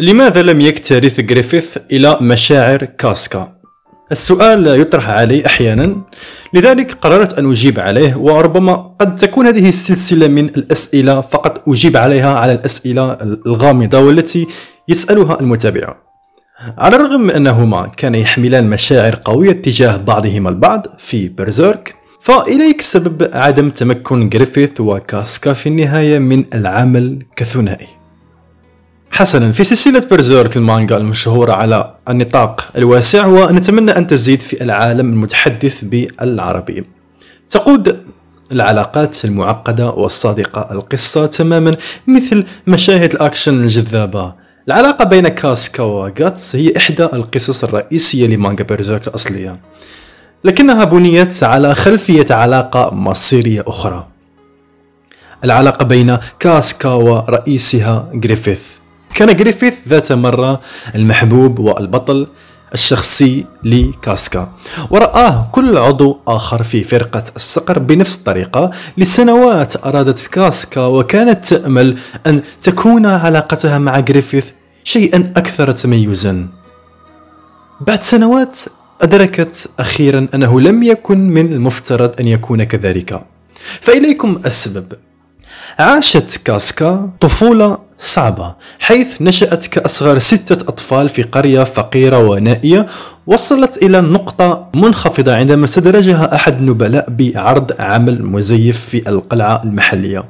لماذا لم يكترث جريفيث إلى مشاعر كاسكا؟ السؤال يطرح علي أحيانا لذلك قررت أن أجيب عليه وربما قد تكون هذه السلسلة من الأسئلة فقط أجيب عليها على الأسئلة الغامضة والتي يسألها المتابع على الرغم من أنهما كان يحملان مشاعر قوية تجاه بعضهما البعض في برزيرك فإليك سبب عدم تمكن جريفيث وكاسكا في النهاية من العمل كثنائي حسنا في سلسلة برزيرك المانجا المشهورة على النطاق الواسع ونتمنى أن تزيد في العالم المتحدث بالعربية تقود العلاقات المعقدة والصادقة القصة تماما مثل مشاهد الأكشن الجذابة. العلاقة بين كاسكا وغاتس هي إحدى القصص الرئيسية لمانجا برزيرك الأصلية. لكنها بنيت على خلفية علاقة مصيرية أخرى. العلاقة بين كاسكا ورئيسها جريفيث. كان جريفيث ذات مرة المحبوب والبطل الشخصي لكاسكا ورآه كل عضو آخر في فرقة الصقر بنفس الطريقة لسنوات أرادت كاسكا وكانت تأمل أن تكون علاقتها مع جريفيث شيئا أكثر تميزا. بعد سنوات أدركت أخيرا أنه لم يكن من المفترض أن يكون كذلك. فإليكم السبب. عاشت كاسكا طفولة صعبة حيث نشأت كأصغر ستة أطفال في قرية فقيرة ونائية وصلت إلى نقطة منخفضة عندما استدرجها أحد النبلاء بعرض عمل مزيف في القلعة المحلية.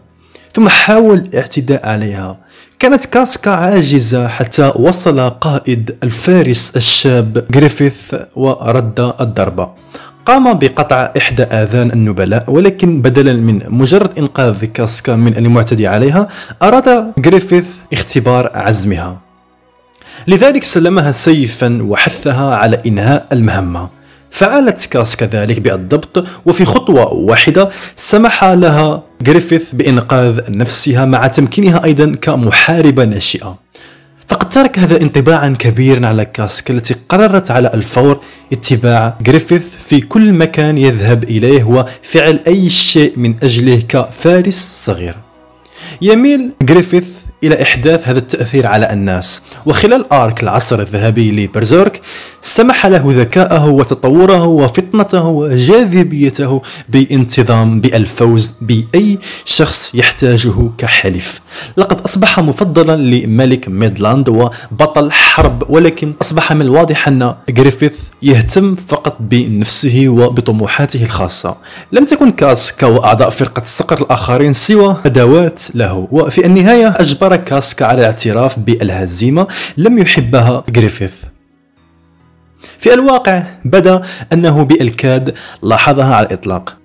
ثم حاول الاعتداء عليها. كانت كاسكا عاجزة حتى وصل قائد الفارس الشاب جريفيث ورد الضربة. قام بقطع إحدى آذان النبلاء ولكن بدلا من مجرد إنقاذ كاسكا من المعتدي عليها أراد جريفيث اختبار عزمها. لذلك سلمها سيفا وحثها على إنهاء المهمة. فعلت كاسكا ذلك بالضبط وفي خطوة واحدة سمح لها جريفيث بإنقاذ نفسها مع تمكينها أيضا كمحاربة ناشئة. فقد ترك هذا انطباعا كبيرا على كاسكا التي قررت على الفور اتباع جريفيث في كل مكان يذهب إليه وفعل أي شيء من أجله كفارس صغير. يميل جريفيث إلى إحداث هذا التأثير على الناس. وخلال arc العصر الذهبي لبرزيرك سمح له ذكاءه وتطوره وفطنته وجاذبيته بانتظام بالفوز بأي شخص يحتاجه كحليف لقد أصبح مفضلا لملك ميدلاند وبطل حرب ولكن أصبح من الواضح أن جريفيث يهتم فقط بنفسه وبطموحاته الخاصة. لم تكن كاسكا وأعضاء فرقة الصقر الآخرين سوى أدوات له وفي النهاية أجبر كاسكا على الاعتراف بالهزيمة لم يحبها جريفيث في الواقع بدا أنه بالكاد لاحظها على الإطلاق.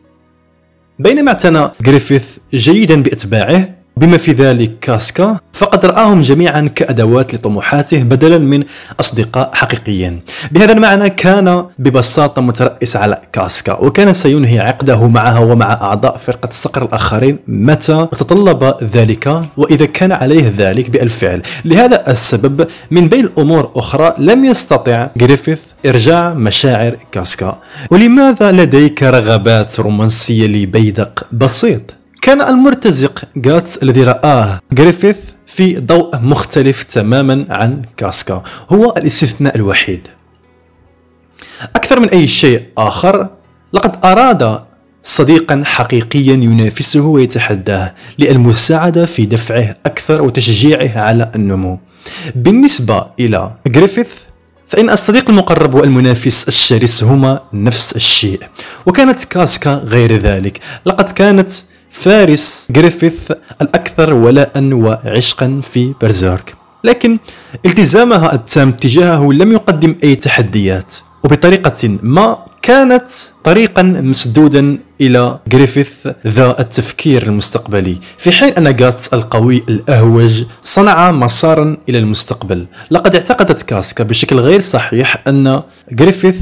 بينما اعتنى جريفيث جيدا بأتباعه بما في ذلك كاسكا فقد رآهم جميعا كأدوات لطموحاته بدلا من أصدقاء حقيقيين. بهذا المعنى كان ببساطة مترأس على كاسكا وكان سينهي عقده معها ومع أعضاء فرقة الصقر الآخرين متى تطلب ذلك وإذا كان عليه ذلك بالفعل. لهذا السبب من بين الأمور أخرى لم يستطع جريفيث إرجاع مشاعر كاسكا. ولماذا لديك رغبات رومانسية لبيدق بسيط؟ كان المرتزق جاتس الذي رآه جريفيث في ضوء مختلف تماما عن كاسكا هو الاستثناء الوحيد. أكثر من أي شيء آخر لقد أراد صديقا حقيقيا ينافسه ويتحداه للمساعدة في دفعه أكثر وتشجيعه على النمو. بالنسبة إلى جريفيث فإن الصديق المقرب والمنافس الشرس هما نفس الشيء. وكانت كاسكا غير ذلك. لقد كانت فارس جريفيث الأكثر ولاء وعشقا في برزيرك. لكن التزامها التام تجاهه لم يقدم أي تحديات وبطريقة ما كانت طريقا مسدودا إلى جريفيث ذا التفكير المستقبلي في حين أن جاتس القوي الأهوج صنع مسارا إلى المستقبل. لقد اعتقدت كاسكا بشكل غير صحيح أن جريفيث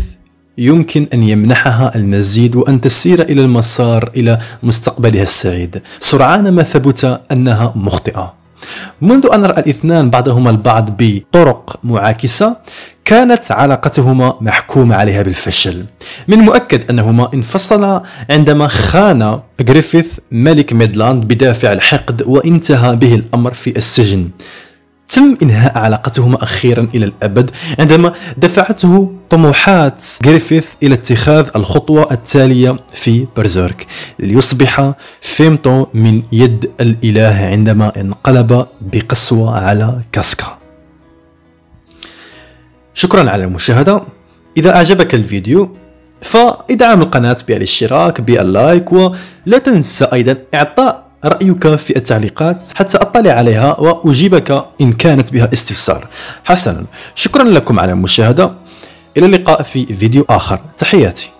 يمكن أن يمنحها المزيد وأن تسير إلى المسار إلى مستقبلها السعيد. سرعان ما ثبت أنها مخطئة. منذ أن رأى الاثنان بعضهما البعض بطرق معاكسة كانت علاقتهما محكومة عليها بالفشل. من المؤكد أنهما انفصلا عندما خان جريفيث ملك ميدلاند بدافع الحقد وانتهى به الأمر في السجن. تم إنهاء علاقتهما أخيرا إلى الأبد عندما دفعته طموحات جريفيث إلى اتخاذ الخطوة التالية في برزيرك ليصبح فيمتو من يد الإله عندما انقلب بقسوة على كاسكا. شكرا على المشاهدة. إذا أعجبك الفيديو فادعم القناة بالاشتراك بال like ولا تنسى أيضا إعطاء رأيك في التعليقات حتى أطلع عليها وأجيبك إن كانت بها استفسار. حسنا. شكرا لكم على المشاهدة. إلى اللقاء في فيديو آخر. تحياتي.